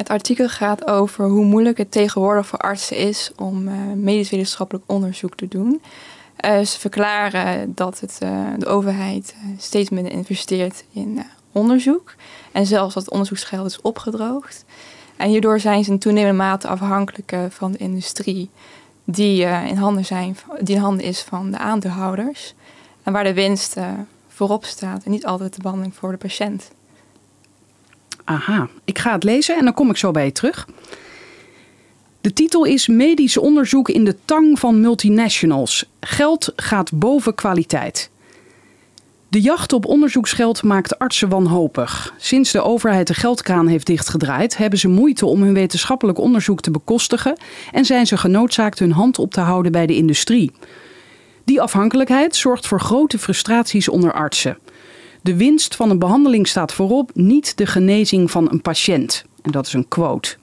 Het artikel gaat over hoe moeilijk het tegenwoordig voor artsen is om uh, medisch wetenschappelijk onderzoek te doen. Uh, ze verklaren dat het, uh, de overheid steeds minder investeert in onderzoek. En zelfs dat onderzoeksgeld is opgedroogd. En hierdoor zijn ze in toenemende mate afhankelijk van de industrie die, in handen zijn, die in handen is van de aandeelhouders. En waar de winst voorop staat en niet altijd de behandeling voor de patiënt. Aha, ik ga het lezen en dan kom ik zo bij je terug. De titel is Medisch onderzoek in de tang van multinationals. Geld gaat boven kwaliteit. De jacht op onderzoeksgeld maakt artsen wanhopig. Sinds de overheid de geldkraan heeft dichtgedraaid, hebben ze moeite om hun wetenschappelijk onderzoek te bekostigen en zijn ze genoodzaakt hun hand op te houden bij de industrie. Die afhankelijkheid zorgt voor grote frustraties onder artsen. De winst van een behandeling staat voorop, niet de genezing van een patiënt. En dat is een quote.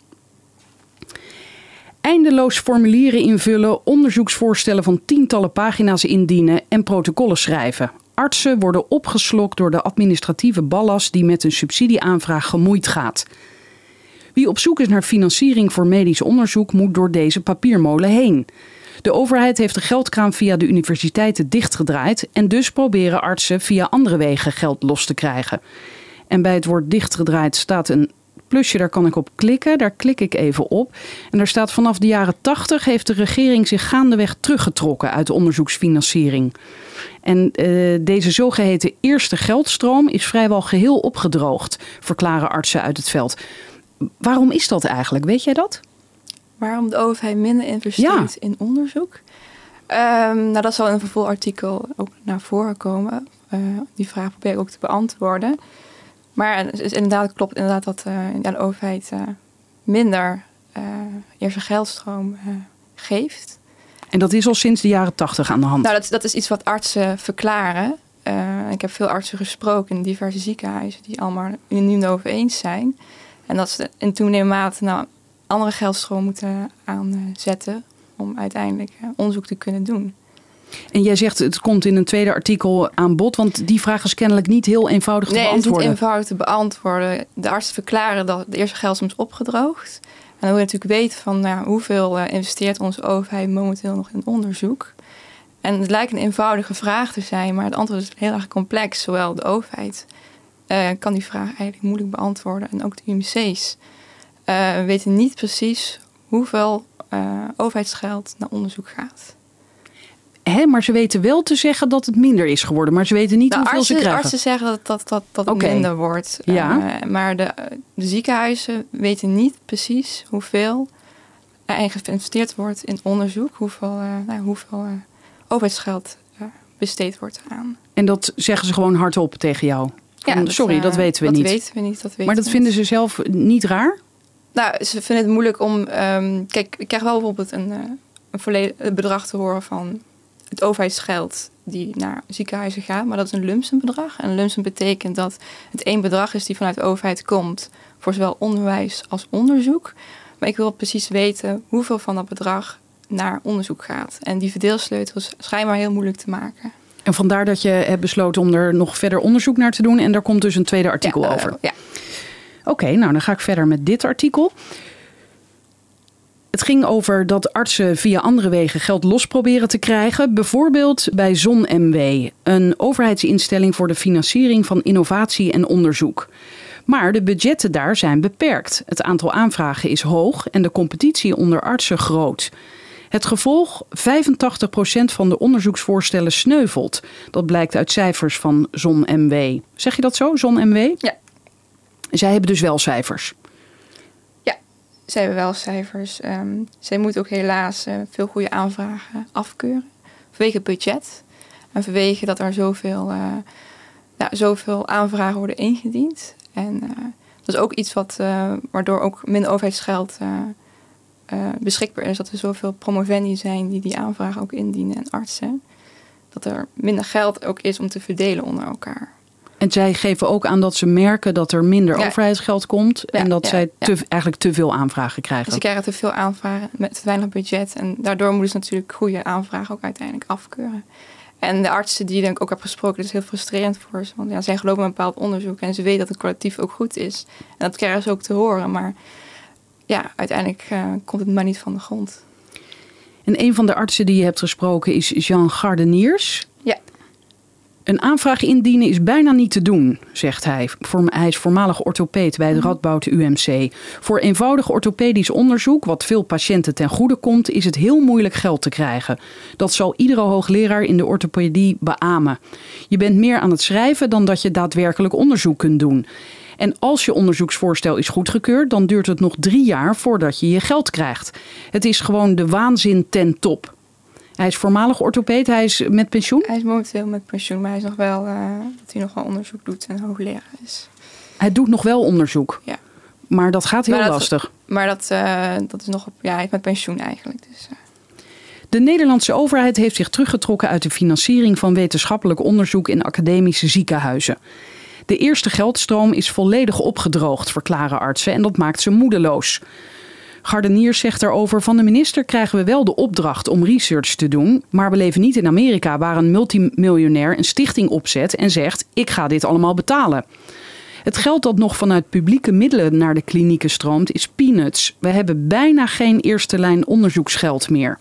Eindeloos formulieren invullen, onderzoeksvoorstellen van tientallen pagina's indienen en protocollen schrijven. Artsen worden opgeslokt door de administratieve ballast die met een subsidieaanvraag gemoeid gaat. Wie op zoek is naar financiering voor medisch onderzoek moet door deze papiermolen heen. De overheid heeft de geldkraan via de universiteiten dichtgedraaid en dus proberen artsen via andere wegen geld los te krijgen. En bij het woord dichtgedraaid staat een plusje, daar kan ik op klikken. Daar klik ik even op. En daar staat vanaf de jaren 80 heeft de regering zich gaandeweg teruggetrokken uit de onderzoeksfinanciering. En uh, deze zogeheten eerste geldstroom is vrijwel geheel opgedroogd, verklaren artsen uit het veld. Waarom is dat eigenlijk? Weet jij dat? Waarom de overheid minder investeert in onderzoek. Um, nou, dat zal in een vervolgartikel ook naar voren komen. Uh, die vraag probeer ik ook te beantwoorden. Maar het is inderdaad, klopt inderdaad dat uh, de overheid uh, minder eerste geldstroom geeft. En dat is al sinds de jaren tachtig aan de hand? Nou, dat, dat is iets wat artsen verklaren. ik heb veel artsen gesproken in diverse ziekenhuizen die allemaal unaniem over eens zijn. En dat ze in toenemende mate nou, andere geldstroom moeten aanzetten om uiteindelijk eh, onderzoek te kunnen doen. En jij zegt het komt in een tweede artikel aan bod, want die vraag is kennelijk niet heel eenvoudig te beantwoorden. Nee, het is niet eenvoudig te beantwoorden. De artsen verklaren dat de eerste geldstroom is opgedroogd. En dan wil je natuurlijk weten van nou, hoeveel uh, investeert onze overheid momenteel nog in onderzoek. En het lijkt een eenvoudige vraag te zijn, maar het antwoord is heel erg complex. Zowel de overheid uh, kan die vraag eigenlijk moeilijk beantwoorden en ook de UMC's. Uh, we weten niet precies hoeveel uh, overheidsgeld naar onderzoek gaat. Hè, maar ze weten wel te zeggen dat het minder is geworden, maar ze weten niet nou, hoeveel artsen, ze krijgen. Artsen zeggen dat, dat, dat, dat het minder wordt. Ja. Uh, maar de, de, ziekenhuizen weten niet precies hoeveel er eigenlijk geïnvesteerd wordt in onderzoek, hoeveel, nou, hoeveel overheidsgeld besteed wordt aan. En dat zeggen ze gewoon hardop tegen jou? Ja, sorry, dat weten we dat niet. Weten we niet dat weten maar dat vinden ze zelf niet raar? Nou, ze vinden het moeilijk om. Um, kijk, ik krijg wel bijvoorbeeld een, uh, een volledig bedrag te horen van het overheidsgeld die naar ziekenhuizen gaat, maar dat is een lumpsenbedrag. En een lumpsen betekent dat het één bedrag is die vanuit de overheid komt voor zowel onderwijs als onderzoek. Maar ik wil precies weten hoeveel van dat bedrag naar onderzoek gaat. En die verdeelsleutels is schijnbaar heel moeilijk te maken. En vandaar dat je hebt besloten om er nog verder onderzoek naar te doen. En daar komt dus een tweede artikel ja, uh, over. Ja. Oké, nou dan ga ik verder met dit artikel. Het ging over dat artsen via andere wegen geld los proberen te krijgen. Bijvoorbeeld bij ZonMW, een overheidsinstelling voor de financiering van innovatie en onderzoek. Maar de budgetten daar zijn beperkt. Het aantal aanvragen is hoog en de competitie onder artsen groot. Het gevolg: 85% van de onderzoeksvoorstellen sneuvelt. Dat blijkt uit cijfers van ZonMW. Zeg je dat zo, ZonMW? Ja. Zij hebben dus wel cijfers. Ja, zij hebben wel cijfers. Um, zij moeten ook helaas uh, veel goede aanvragen afkeuren. Vanwege het budget. En vanwege dat er zoveel, uh, nou, zoveel aanvragen worden ingediend. En uh, dat is ook iets wat, waardoor ook minder overheidsgeld eh, beschikbaar is. Dat er zoveel promovendi zijn die die aanvragen ook indienen en artsen. Dat er minder geld ook is om te verdelen onder elkaar. En zij geven ook aan dat ze merken dat er minder overheidsgeld komt. en dat zij te, eigenlijk te veel aanvragen krijgen. Ze krijgen te veel aanvragen met te weinig budget. En daardoor moeten ze natuurlijk goede aanvragen ook uiteindelijk afkeuren. En de artsen die ik ook heb gesproken, dat is heel frustrerend voor ze. Want ja, zij geloven een bepaald onderzoek en ze weten dat het collectief ook goed is. En dat krijgen ze ook te horen. Maar ja, uiteindelijk uh, komt het maar niet van de grond. En een van de artsen die je hebt gesproken is Jean Gardeniers. Een aanvraag indienen is bijna niet te doen, zegt hij. Hij is voormalig orthopeed bij het mhm. Radboud UMC. Voor eenvoudig orthopedisch onderzoek, wat veel patiënten ten goede komt, is het heel moeilijk geld te krijgen. Dat zal iedere hoogleraar in de orthopedie beamen. Je bent meer aan het schrijven dan dat je daadwerkelijk onderzoek kunt doen. En als je onderzoeksvoorstel is goedgekeurd, dan duurt het nog drie jaar voordat je je geld krijgt. Het is gewoon de waanzin ten top. Hij is voormalig orthopeed, hij is met pensioen? Hij is momenteel met pensioen, maar hij is nog wel, uh, dat hij nog wel onderzoek doet en hoogleraar is. Hij doet nog wel onderzoek? Ja. Maar dat gaat heel lastig. Maar dat, uh, dat is nog op, ja, hij is met pensioen eigenlijk. Dus, uh. De Nederlandse overheid heeft zich teruggetrokken uit de financiering van wetenschappelijk onderzoek in academische ziekenhuizen. De eerste geldstroom is volledig opgedroogd, verklaren artsen, en dat maakt ze moedeloos. Gardeniers zegt erover: van de minister krijgen we wel de opdracht om research te doen, maar we leven niet in Amerika waar een multimiljonair een stichting opzet en zegt: ik ga dit allemaal betalen. Het geld dat nog vanuit publieke middelen naar de klinieken stroomt is peanuts. We hebben bijna geen eerste lijn onderzoeksgeld meer.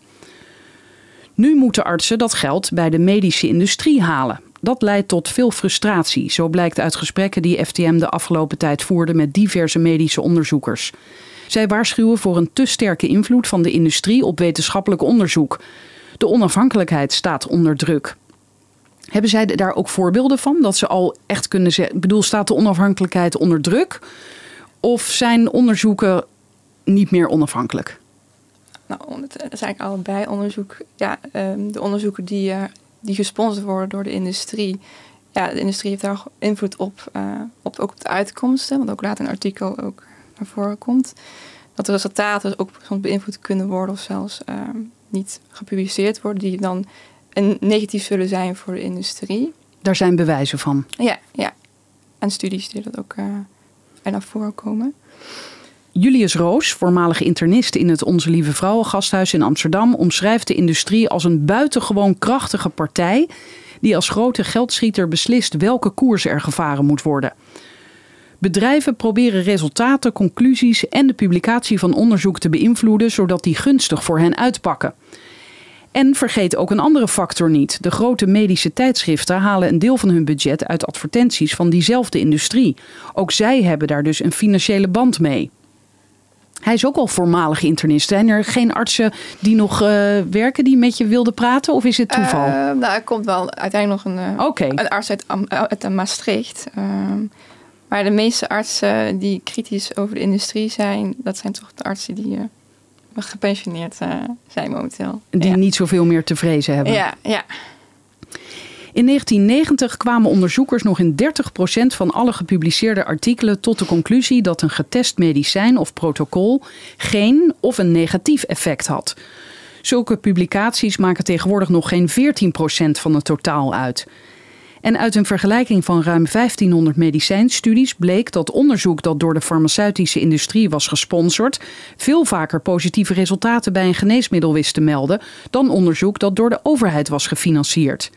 Nu moeten artsen dat geld bij de medische industrie halen. Dat leidt tot veel frustratie, zo blijkt uit gesprekken die FTM de afgelopen tijd voerde met diverse medische onderzoekers. Zij waarschuwen voor een te sterke invloed van de industrie op wetenschappelijk onderzoek. De onafhankelijkheid staat onder druk. Hebben zij daar ook voorbeelden van? Dat ze al echt kunnen zeggen. Ik bedoel, staat de onafhankelijkheid onder druk? Of zijn onderzoeken niet meer onafhankelijk? Nou, het is eigenlijk allebei onderzoek. Ja, ehm, de onderzoeken die, uh, die gesponsord worden door de industrie. Ja, de industrie heeft daar invloed op, uh, op, ook op de uitkomsten. Want ook laat een artikel ook naar voren komt. Dat de resultaten ook soms beïnvloed kunnen worden of zelfs ehm, niet gepubliceerd worden, die dan een negatief zullen zijn voor de industrie. Daar zijn bewijzen van. Ja, ja. En studies die dat ook uh, naar voren komen. Julius Roos, voormalige internist in het Onze Lieve Vrouwen gasthuis in Amsterdam, omschrijft de industrie als een buitengewoon krachtige partij die als grote geldschieter beslist welke koers er gevaren moet worden. Bedrijven proberen resultaten, conclusies en de publicatie van onderzoek te beïnvloeden zodat die gunstig voor hen uitpakken. En vergeet ook een andere factor niet. De grote medische tijdschriften halen een deel van hun budget uit advertenties van diezelfde industrie. Ook zij hebben daar dus een financiële band mee. Hij is ook al voormalig internist. Zijn er geen artsen die nog uh, werken die met je wilden praten? Of is het toeval? Uh, nou, er komt wel uiteindelijk nog een, uh, okay. een arts uit, uit Maastricht. Maar de meeste artsen die kritisch over de industrie zijn, dat zijn toch de artsen die uh, gepensioneerd uh, zijn momenteel. Die niet zoveel meer te vrezen hebben. Ja, ja. In 1990 kwamen onderzoekers nog in 30% van alle gepubliceerde artikelen tot de conclusie dat een getest medicijn of protocol geen of een negatief effect had. Zulke publicaties maken tegenwoordig nog geen 14% van het totaal uit. En uit een vergelijking van ruim 1500 medicijnstudies bleek dat onderzoek dat door de farmaceutische industrie was gesponsord, veel vaker positieve resultaten bij een geneesmiddel wist te melden dan onderzoek dat door de overheid was gefinancierd.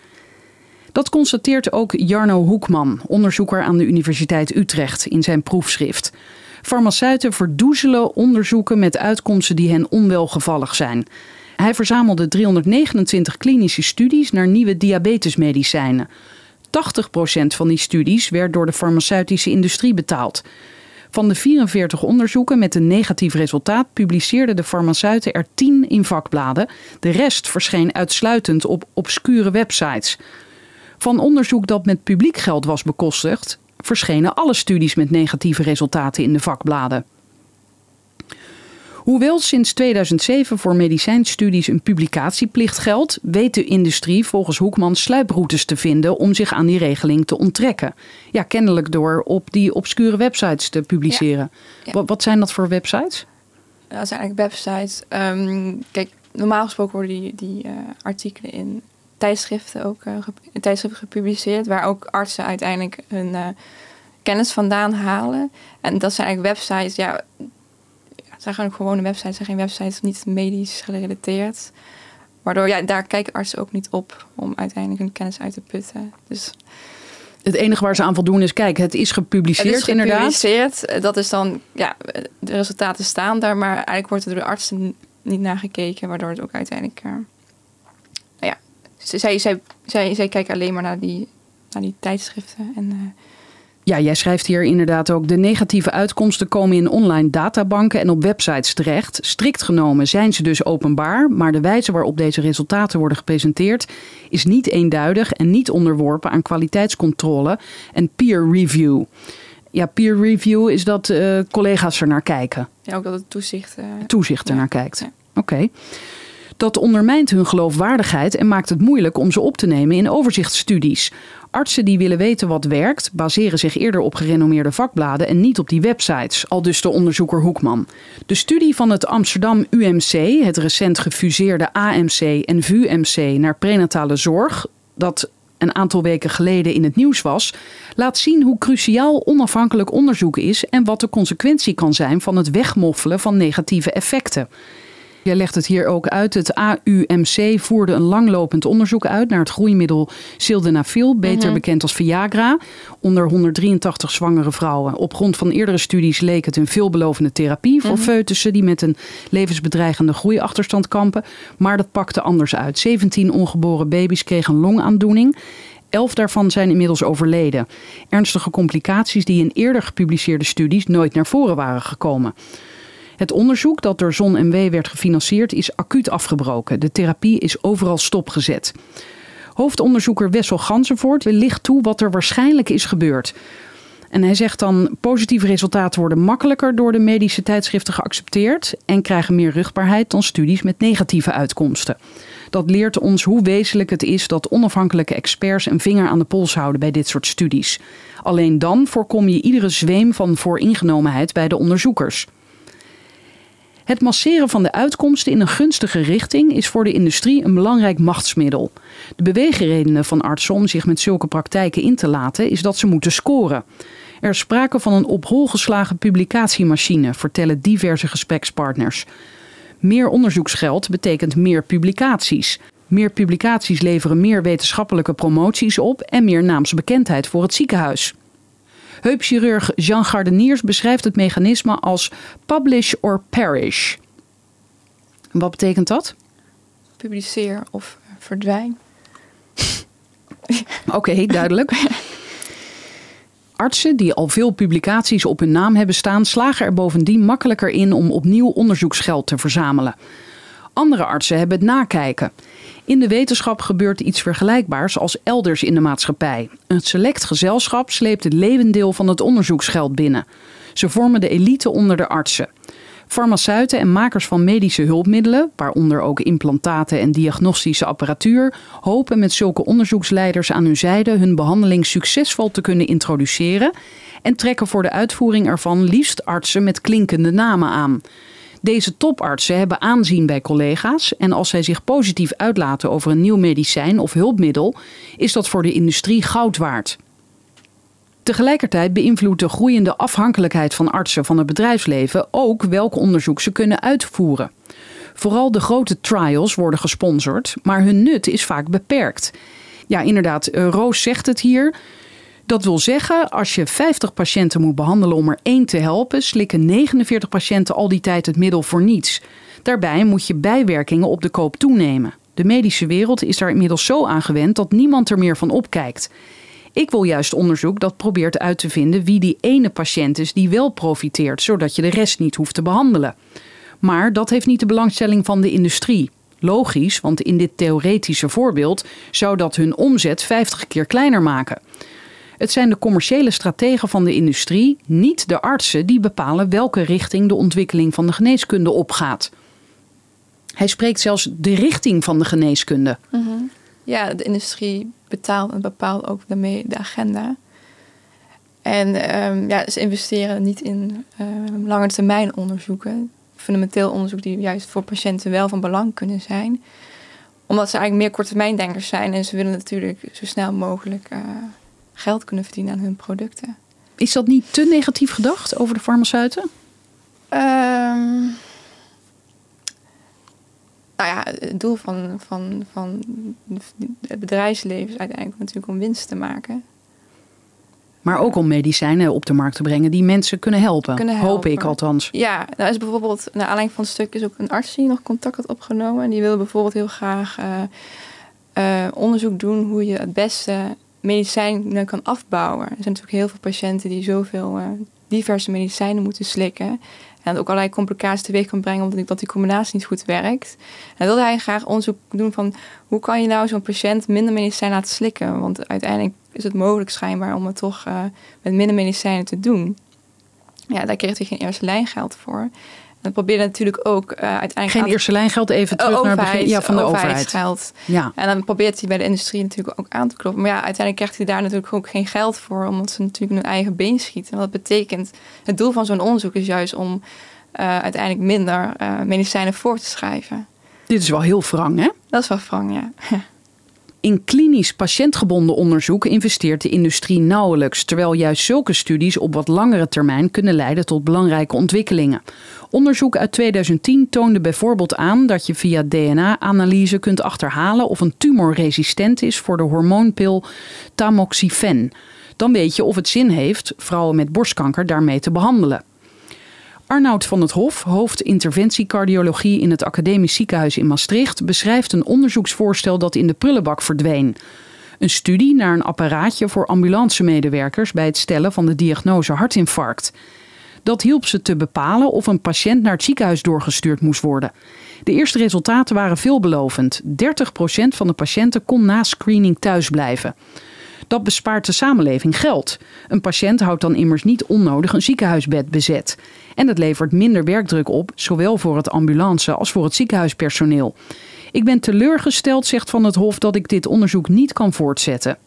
Dat constateert ook Jarno Hoekman, onderzoeker aan de Universiteit Utrecht, in zijn proefschrift. Farmaceuten verdoezelen onderzoeken met uitkomsten die hen onwelgevallig zijn. Hij verzamelde 329 klinische studies naar nieuwe diabetesmedicijnen. 80% van die studies werd door de farmaceutische industrie betaald. Van de 44 onderzoeken met een negatief resultaat publiceerden de farmaceuten er 10 in vakbladen. De rest verscheen uitsluitend op obscure websites. Van onderzoek dat met publiek geld was bekostigd, verschenen alle studies met negatieve resultaten in de vakbladen. Hoewel sinds 2007 voor medicijnstudies een publicatieplicht geldt, weet de industrie volgens Hoekman sluiproutes te vinden om zich aan die regeling te onttrekken. Ja, kennelijk door op die obscure websites te publiceren. Wat, wat, zijn dat voor websites? dat zijn eigenlijk websites. Ehm, kijk, normaal gesproken worden die, die uh, artikelen in tijdschriften ook uh, tijdschriften gepubliceerd, waar ook artsen uiteindelijk hun uh, kennis vandaan halen. En dat zijn eigenlijk websites, ja, zijn gewoon gewone websites, zijn geen websites niet medisch gerelateerd. Waardoor, ja, daar kijken artsen ook niet op om uiteindelijk hun kennis uit te putten. Dus het enige waar ze aan voldoen is, kijk, het is gepubliceerd, het is gepubliceerd Dat is dan, ja, de resultaten staan daar, maar eigenlijk wordt er door de artsen niet naar gekeken, waardoor het ook uiteindelijk, uh, nou ja, zij, zij, zij, zij kijken alleen maar naar die, naar die tijdschriften en... Uh, ja, jij schrijft hier inderdaad ook: de negatieve uitkomsten komen in online databanken en op websites terecht. Strikt genomen zijn ze dus openbaar, maar de wijze waarop deze resultaten worden gepresenteerd is niet eenduidig en niet onderworpen aan kwaliteitscontrole en peer review. Ja, peer review is dat uh, collega's er naar kijken. Ja, ook dat het toezicht, uh, toezicht er naar kijkt. Oké. Dat ondermijnt hun geloofwaardigheid en maakt het moeilijk om ze op te nemen in overzichtsstudies. Artsen die willen weten wat werkt, baseren zich eerder op gerenommeerde vakbladen en niet op die websites, al dus de onderzoeker Hoekman. De studie van het Amsterdam UMC, het recent gefuseerde AMC en VUMC naar prenatale zorg, dat een aantal weken geleden in het nieuws was, laat zien hoe cruciaal onafhankelijk onderzoek is en wat de consequentie kan zijn van het wegmoffelen van negatieve effecten. Jij legt het hier ook uit. Het AUMC voerde een langlopend onderzoek uit naar het groeimiddel sildenafil, beter mhm. bekend als Viagra, onder 183 zwangere vrouwen. Op grond van eerdere studies leek het een veelbelovende therapie voor mm foetussen die met een levensbedreigende groeiachterstand kampen. Maar dat pakte anders uit. 17 ongeboren baby's kregen een longaandoening. Elf daarvan zijn inmiddels overleden. Ernstige complicaties die in eerder gepubliceerde studies nooit naar voren waren gekomen. Het onderzoek dat door ZonMW werd gefinancierd is acuut afgebroken. De therapie is overal stopgezet. Hoofdonderzoeker Wessel Ganzenvoort licht toe wat er waarschijnlijk is gebeurd. En hij zegt dan: positieve resultaten worden makkelijker door de medische tijdschriften geaccepteerd en krijgen meer rugbaarheid dan studies met negatieve uitkomsten. Dat leert ons hoe wezenlijk het is dat onafhankelijke experts een vinger aan de pols houden bij dit soort studies. Alleen dan voorkom je iedere zweem van vooringenomenheid bij de onderzoekers. Het masseren van de uitkomsten in een gunstige richting is voor de industrie een belangrijk machtsmiddel. De beweegredenen van artsen om zich met zulke praktijken in te laten is dat ze moeten scoren. Er is sprake van een op hol geslagen publicatiemachine, vertellen diverse gesprekspartners. Meer onderzoeksgeld betekent meer publicaties. Meer publicaties leveren meer wetenschappelijke promoties op en meer naamsbekendheid voor het ziekenhuis. Heupchirurg Jean Gardeniers beschrijft het mechanisme als publish or perish. Wat betekent dat? Publiceer of verdwijn. Oké, duidelijk. Artsen die al veel publicaties op hun naam hebben staan, slagen er bovendien makkelijker in om opnieuw onderzoeksgeld te verzamelen. Andere artsen hebben het nakijken. In de wetenschap gebeurt iets vergelijkbaars als elders in de maatschappij. Een select gezelschap sleept het levendeel van het onderzoeksgeld binnen. Ze vormen de elite onder de artsen. Farmaceuten en makers van medische hulpmiddelen, waaronder ook implantaten en diagnostische apparatuur, hopen met zulke onderzoeksleiders aan hun zijde hun behandeling succesvol te kunnen introduceren en trekken voor de uitvoering ervan liefst artsen met klinkende namen aan. Deze topartsen hebben aanzien bij collega's en als zij zich positief uitlaten over een nieuw medicijn of hulpmiddel, is dat voor de industrie goud waard. Tegelijkertijd beïnvloedt de groeiende afhankelijkheid van artsen van het bedrijfsleven ook welk onderzoek ze kunnen uitvoeren. Vooral de grote trials worden gesponsord, maar hun nut is vaak beperkt. Ja, inderdaad, Roos zegt het hier. Dat wil zeggen, als je 50 patiënten moet behandelen om er één te helpen, slikken 49 patiënten al die tijd het middel voor niets. Daarbij moet je bijwerkingen op de koop toenemen. De medische wereld is daar inmiddels zo aan gewend dat niemand er meer van opkijkt. Ik wil juist onderzoek dat probeert uit te vinden wie die ene patiënt is die wel profiteert, zodat je de rest niet hoeft te behandelen. Maar dat heeft niet de belangstelling van de industrie. Logisch, want in dit theoretische voorbeeld zou dat hun omzet 50 keer kleiner maken. Het zijn de commerciële strategen van de industrie, niet de artsen, die bepalen welke richting de ontwikkeling van de geneeskunde opgaat. Hij spreekt zelfs de richting van de geneeskunde. Mhm. Ja, de industrie betaalt en bepaalt ook daarmee de agenda. En um, ja, ze investeren niet in uh, lange termijn onderzoeken. fundamenteel onderzoek die juist voor patiënten wel van belang kunnen zijn. Omdat ze eigenlijk meer korttermijndenkers zijn en ze willen natuurlijk zo snel mogelijk uh, geld kunnen verdienen aan hun producten. Is dat niet te negatief gedacht over de farmaceuten? Um, nou ja, het doel van, van, van het bedrijfsleven is uiteindelijk natuurlijk om winst te maken. Maar ook om medicijnen op de markt te brengen die mensen kunnen helpen. Kunnen helpen. Hoop ik althans. Ja, nou is bijvoorbeeld, naar aanleiding van het stuk is ook een arts die nog contact had opgenomen. En die wilde bijvoorbeeld heel graag uh, onderzoek doen hoe je het beste medicijnen kan afbouwen. Er zijn natuurlijk heel veel patiënten die zoveel uh, diverse medicijnen moeten slikken. En ook allerlei complicaties teweeg kan brengen omdat dat die combinatie niet goed werkt. En wilde hij graag onderzoek doen van hoe kan je nou zo'n patiënt minder medicijn laten slikken? Want uiteindelijk is het mogelijk schijnbaar om het toch uh, met minder medicijnen te doen. Ja, daar kreeg hij geen eerste lijngeld voor. Dan probeerde natuurlijk ook uh, uiteindelijk... Geen eerste lijngeld, even terug overheid, naar het begin ja, van de overheid. Geld. Ja. En dan probeert hij bij de industrie natuurlijk ook aan te kloppen. Maar ja, uiteindelijk krijgt hij daar natuurlijk ook geen geld voor... omdat ze natuurlijk hun eigen been schieten. En dat betekent, het doel van zo'n onderzoek is juist om... Uh, uiteindelijk minder uh, medicijnen voor te schrijven. Dit is wel heel wrang, hè? Dat is wel wrang, ja. In klinisch patiëntgebonden onderzoek investeert de industrie nauwelijks, terwijl juist zulke studies op wat langere termijn kunnen leiden tot belangrijke ontwikkelingen. Onderzoek uit 2010 toonde bijvoorbeeld aan dat je via DNA-analyse kunt achterhalen of een tumor resistent is voor de hormoonpil tamoxifen. Dan weet je of het zin heeft vrouwen met borstkanker daarmee te behandelen. Arnoud van het Hof, hoofd interventiecardiologie in het Academisch Ziekenhuis in Maastricht, beschrijft een onderzoeksvoorstel dat in de prullenbak verdween. Een studie naar een apparaatje voor ambulancemedewerkers bij het stellen van de diagnose hartinfarct. Dat hielp ze te bepalen of een patiënt naar het ziekenhuis doorgestuurd moest worden. De eerste resultaten waren veelbelovend. 30% van de patiënten kon na screening thuis blijven. Dat bespaart de samenleving geld. Een patiënt houdt dan immers niet onnodig een ziekenhuisbed bezet. En het levert minder werkdruk op, zowel voor het ambulance als voor het ziekenhuispersoneel. Ik ben teleurgesteld, zegt Van het Hof, dat ik dit onderzoek niet kan voortzetten.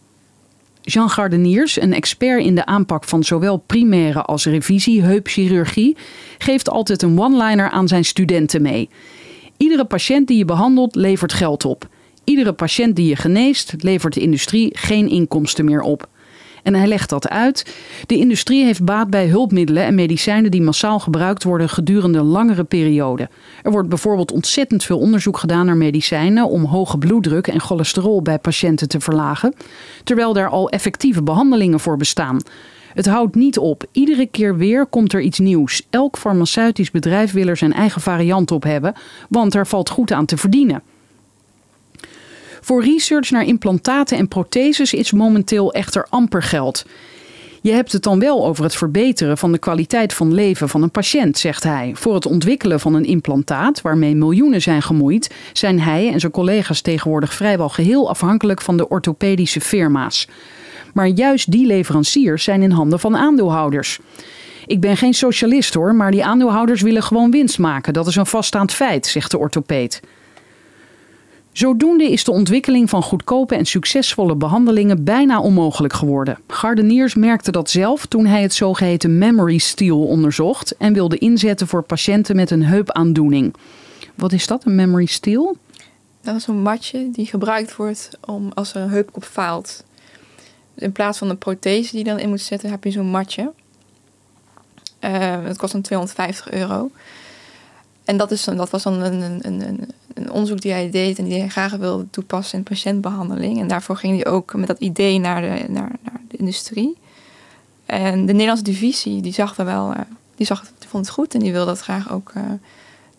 Jean Gardeniers, een expert in de aanpak van zowel primaire als revisie heupchirurgie, geeft altijd een one-liner aan zijn studenten mee. Iedere patiënt die je behandelt levert geld op. Iedere patiënt die je geneest levert de industrie geen inkomsten meer op. En hij legt dat uit. De industrie heeft baat bij hulpmiddelen en medicijnen die massaal gebruikt worden gedurende langere periode. Er wordt bijvoorbeeld ontzettend veel onderzoek gedaan naar medicijnen om hoge bloeddruk en cholesterol bij patiënten te verlagen, terwijl daar al effectieve behandelingen voor bestaan. Het houdt niet op. Iedere keer weer komt er iets nieuws. Elk farmaceutisch bedrijf wil er zijn eigen variant op hebben, want er valt goed aan te verdienen. Voor research naar implantaten en protheses is momenteel echter amper geld. Je hebt het dan wel over het verbeteren van de kwaliteit van leven van een patiënt, zegt hij. Voor het ontwikkelen van een implantaat, waarmee miljoenen zijn gemoeid, zijn hij en zijn collega's tegenwoordig vrijwel geheel afhankelijk van de orthopedische firma's. Maar juist die leveranciers zijn in handen van aandeelhouders. Ik ben geen socialist hoor, maar die aandeelhouders willen gewoon winst maken. Dat is een vaststaand feit, zegt de orthopeed. Zodoende is de ontwikkeling van goedkope en succesvolle behandelingen bijna onmogelijk geworden. Gardeniers merkte dat zelf toen hij het zogeheten memory steel onderzocht en wilde inzetten voor patiënten met een heupaandoening. Wat is dat, een memory steel? Dat is een matje die gebruikt wordt om als er een heupkop faalt. In plaats van een prothese die je dan in moet zetten, heb je zo'n matje. Uh, het kost dan 250 euro. En dat, is, dat was dan een, een, een, een, onderzoek die hij deed en die hij graag wilde toepassen in patiëntbehandeling. En daarvoor ging hij ook met dat idee naar de, naar, naar de industrie. En de Nederlandse divisie, die zag er wel, uh, die, zag, die vond het goed en die wilde dat graag ook uh,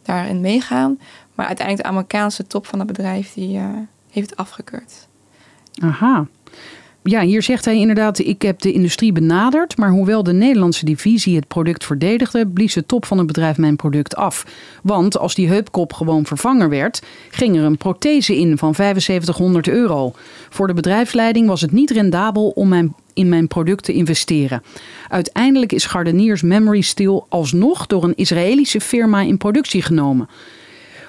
daarin meegaan. Maar uiteindelijk de Amerikaanse top van het bedrijf, die uh, heeft het afgekeurd. Aha ja, hier zegt hij inderdaad: ik heb de industrie benaderd, maar hoewel de Nederlandse divisie het product verdedigde, blies de top van het bedrijf mijn product af. Want als die heupkop gewoon vervangen werd, ging er een prothese in van 7500 euro. Voor de bedrijfsleiding was het niet rendabel om mijn, in mijn product te investeren. Uiteindelijk is Gardeniers Memory Steel alsnog door een Israëlische firma in productie genomen.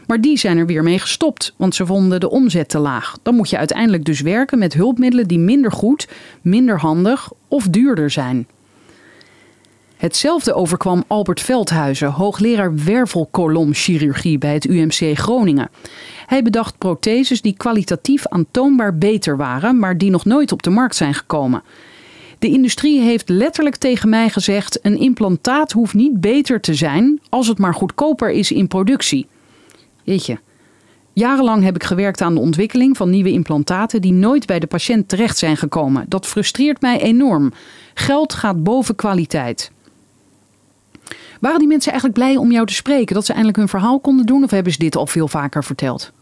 Maar die zijn er weer mee gestopt, want ze vonden de omzet te laag. Dan moet je uiteindelijk dus werken met hulpmiddelen die minder goed, minder handig of duurder zijn. Hetzelfde overkwam Albert Veldhuizen, hoogleraar wervelkolomchirurgie bij het UMC Groningen. Hij bedacht protheses die kwalitatief aantoonbaar beter waren, maar die nog nooit op de markt zijn gekomen. De industrie heeft letterlijk tegen mij gezegd: een implantaat hoeft niet beter te zijn als het maar goedkoper is in productie. Jeetje. Jarenlang heb ik gewerkt aan de ontwikkeling van nieuwe implantaten die nooit bij de patiënt terecht zijn gekomen. Dat frustreert mij enorm. Geld gaat boven kwaliteit. Waren die mensen eigenlijk blij om jou te spreken? Dat ze eindelijk hun verhaal konden doen? Of hebben ze dit al veel vaker verteld?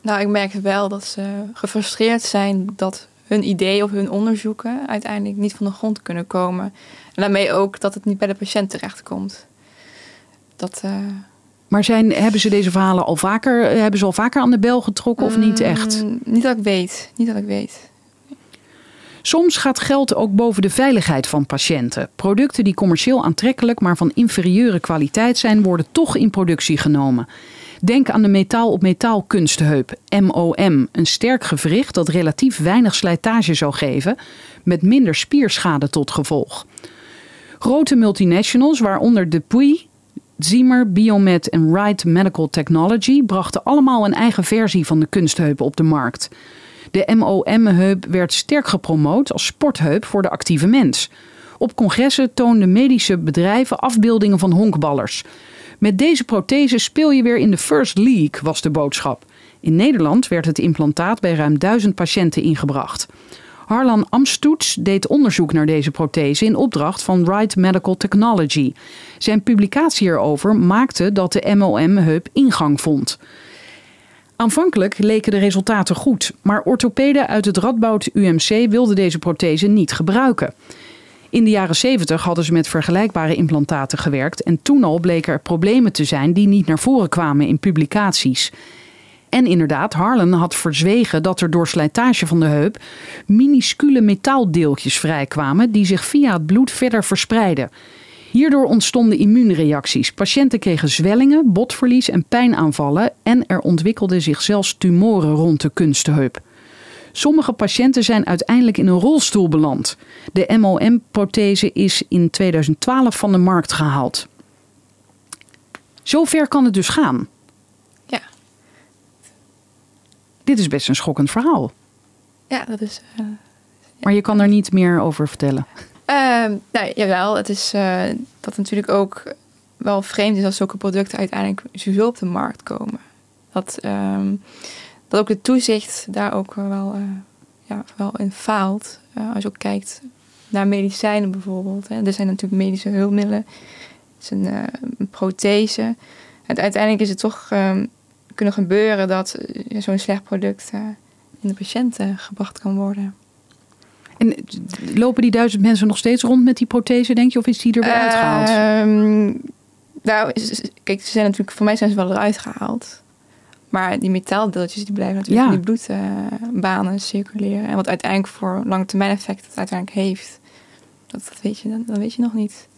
Nou, ik merk wel dat ze gefrustreerd zijn dat hun idee of hun onderzoeken uiteindelijk niet van de grond kunnen komen. En daarmee ook dat het niet bij de patiënt terechtkomt. Dat, uh... Maar zijn, hebben ze deze verhalen al vaker, hebben ze al vaker aan de bel getrokken of niet echt? Mm, niet dat ik weet. Niet dat ik weet. Soms gaat geld ook boven de veiligheid van patiënten. Producten die commercieel aantrekkelijk, maar van inferieure kwaliteit zijn, worden toch in productie genomen. Denk aan de metaal op metaal kunstheup, MOM, een sterk gewricht dat relatief weinig slijtage zou geven, met minder spierschade tot gevolg. Grote multinationals, waaronder Depuis, Zimmer, Biomed en Wright Medical Technology, brachten allemaal een eigen versie van de kunstheup op de markt. De MOM-heup werd sterk gepromoot als sportheup voor de actieve mens. Op congressen toonden medische bedrijven afbeeldingen van honkballers. Met deze prothese speel je weer in de First League, was de boodschap. In Nederland werd het implantaat bij ruim duizend patiënten ingebracht. Harlan Amstoets deed onderzoek naar deze prothese in opdracht van Wright Medical Technology. Zijn publicatie erover maakte dat de MOM-heup ingang vond. Aanvankelijk leken de resultaten goed, maar orthopeden uit het Radboud UMC wilden deze prothese niet gebruiken. In de jaren 70 hadden ze met vergelijkbare implantaten gewerkt en toen al bleken er problemen te zijn die niet naar voren kwamen in publicaties. En inderdaad, Harlan had verzwegen dat er door slijtage van de heup minuscule metaaldeeltjes vrijkwamen die zich via het bloed verder verspreidden. Hierdoor ontstonden immuunreacties. Patiënten kregen zwellingen, botverlies en pijnaanvallen en er ontwikkelden zich zelfs tumoren rond de kunstheup. Sommige patiënten zijn uiteindelijk in een rolstoel beland. De MOM-prothese is in 2012 van de markt gehaald. Zover kan het dus gaan. Ja. Dit is best een schokkend verhaal. Ja, dat is. Uh, maar je kan er niet meer over vertellen. Uh, nou, jawel, het is uh, dat natuurlijk ook wel vreemd is als zulke producten uiteindelijk sowieso op de markt komen. Dat, um, dat ook de toezicht daar ook wel, uh, ja, wel in faalt. Als je ook kijkt naar medicijnen bijvoorbeeld. Hè. Er zijn natuurlijk medische hulpmiddelen. Het is een, een prothese. En uiteindelijk is het toch um, kunnen gebeuren dat zo'n slecht product in de patiënt gebracht kan worden. En lopen die duizend mensen nog steeds rond met die prothese, denk je? Of is die er weer uh, uitgehaald? Nou, kijk, ze zijn natuurlijk, voor mij zijn ze wel eruit gehaald. Maar die metaaldeeltjes die blijven natuurlijk ja. in die bloedbanen uh, circuleren. En wat uiteindelijk voor lange termijn effect het uiteindelijk heeft, dat, dat, weet je, dat, dat weet je nog niet.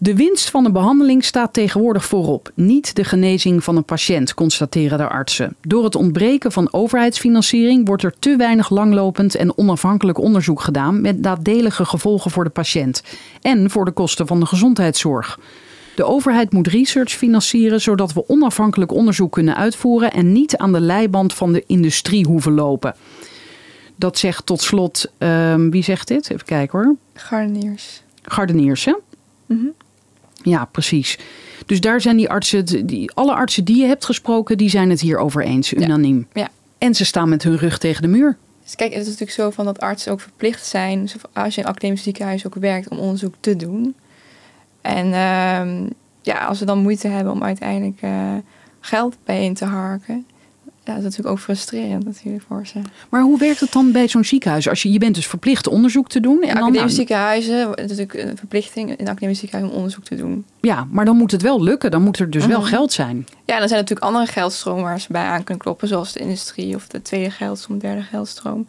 De winst van de behandeling staat tegenwoordig voorop, niet de genezing van een patiënt, constateren de artsen. Door het ontbreken van overheidsfinanciering wordt er te weinig langlopend en onafhankelijk onderzoek gedaan met nadelige gevolgen voor de patiënt en voor de kosten van de gezondheidszorg. De overheid moet research financieren zodat we onafhankelijk onderzoek kunnen uitvoeren en niet aan de leiband van de industrie hoeven lopen. Dat zegt tot slot, um, wie zegt dit? Even kijken hoor. Gardeniers. Gardeniers, hè? Mm -hmm. Ja, precies. Dus daar zijn die artsen, die, alle artsen die je hebt gesproken, die zijn het hierover eens, unaniem. Ja. ja. En ze staan met hun rug tegen de muur. Dus kijk, het is natuurlijk zo van dat artsen ook verplicht zijn, als je in een academisch ziekenhuis ook werkt, om onderzoek te doen. En uh, ja, als ze dan moeite hebben om uiteindelijk uh, geld bijeen te harken, ja, dat is natuurlijk ook frustrerend natuurlijk voor ze. Maar hoe werkt het dan bij zo'n ziekenhuis? Als je, je bent dus verplicht onderzoek te doen. En ja, academische ziekenhuizen, het is natuurlijk een verplichting in academische ziekenhuis om onderzoek te doen. Ja, maar dan moet het wel lukken. Dan moet er dus wel Mhm. geld zijn. Ja, dan zijn er natuurlijk andere geldstromen waar ze bij aan kunnen kloppen, zoals de industrie of de tweede geldstroom, derde geldstroom.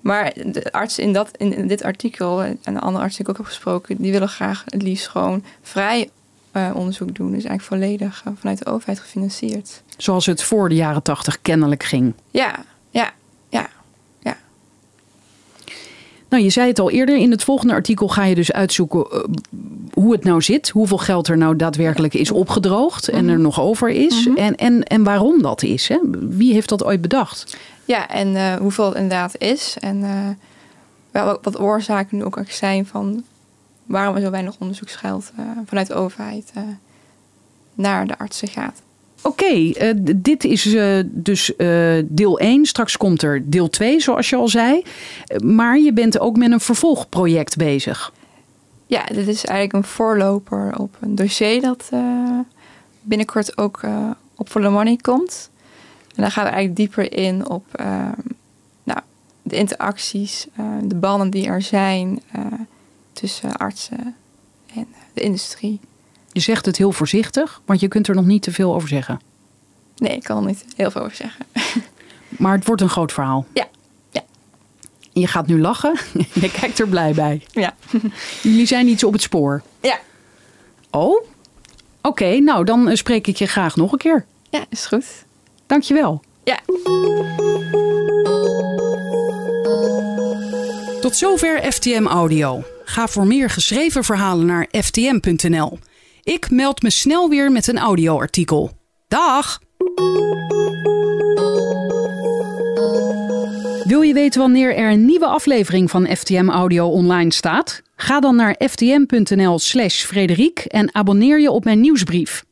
Maar de artsen in, dat, in dit artikel en de andere artsen die ik ook heb gesproken, die willen graag het liefst gewoon vrij uh, onderzoek doen. Dus eigenlijk volledig uh, vanuit de overheid gefinancierd. Zoals het voor de jaren tachtig kennelijk ging. Ja, ja, ja, ja. Nou, je zei het al eerder. In het volgende artikel ga je dus uitzoeken uh, hoe het nou zit. Hoeveel geld er nou daadwerkelijk is opgedroogd en er nog over is. En, en, en waarom dat is. Hè? Wie heeft dat ooit bedacht? Ja, en hoeveel het inderdaad is. En uh, wat oorzaken nu ook zijn van waarom er zo weinig onderzoeksgeld vanuit de overheid naar de artsen gaat. Oké, okay, uh, dit is uh, dus uh, deel 1. Straks komt er deel 2, zoals je al zei. maar je bent ook met een vervolgproject bezig. Ja, dit is eigenlijk een voorloper op een dossier dat binnenkort ook op the Money komt. En daar gaan we eigenlijk dieper in op nou, de interacties, de banden die er zijn tussen artsen en de industrie. Je zegt het heel voorzichtig, want je kunt er nog niet te veel over zeggen. Nee, ik kan er niet heel veel over zeggen. maar het wordt een groot verhaal. Ja. ja. Je gaat nu lachen. je kijkt er blij bij. Ja. Jullie zijn iets op het spoor. Ja. Oh? Oké, nou dan eh, spreek ik je graag nog een keer. Ja, is goed. Dankjewel. Ja. Tot zover FTM Audio. Ga voor meer geschreven verhalen naar ftm.nl. Ik meld me snel weer met een audioartikel. Dag! Wil je weten wanneer er een nieuwe aflevering van FTM Audio online staat? Ga dan naar ftm.nl/slash Frederiek en abonneer je op mijn nieuwsbrief.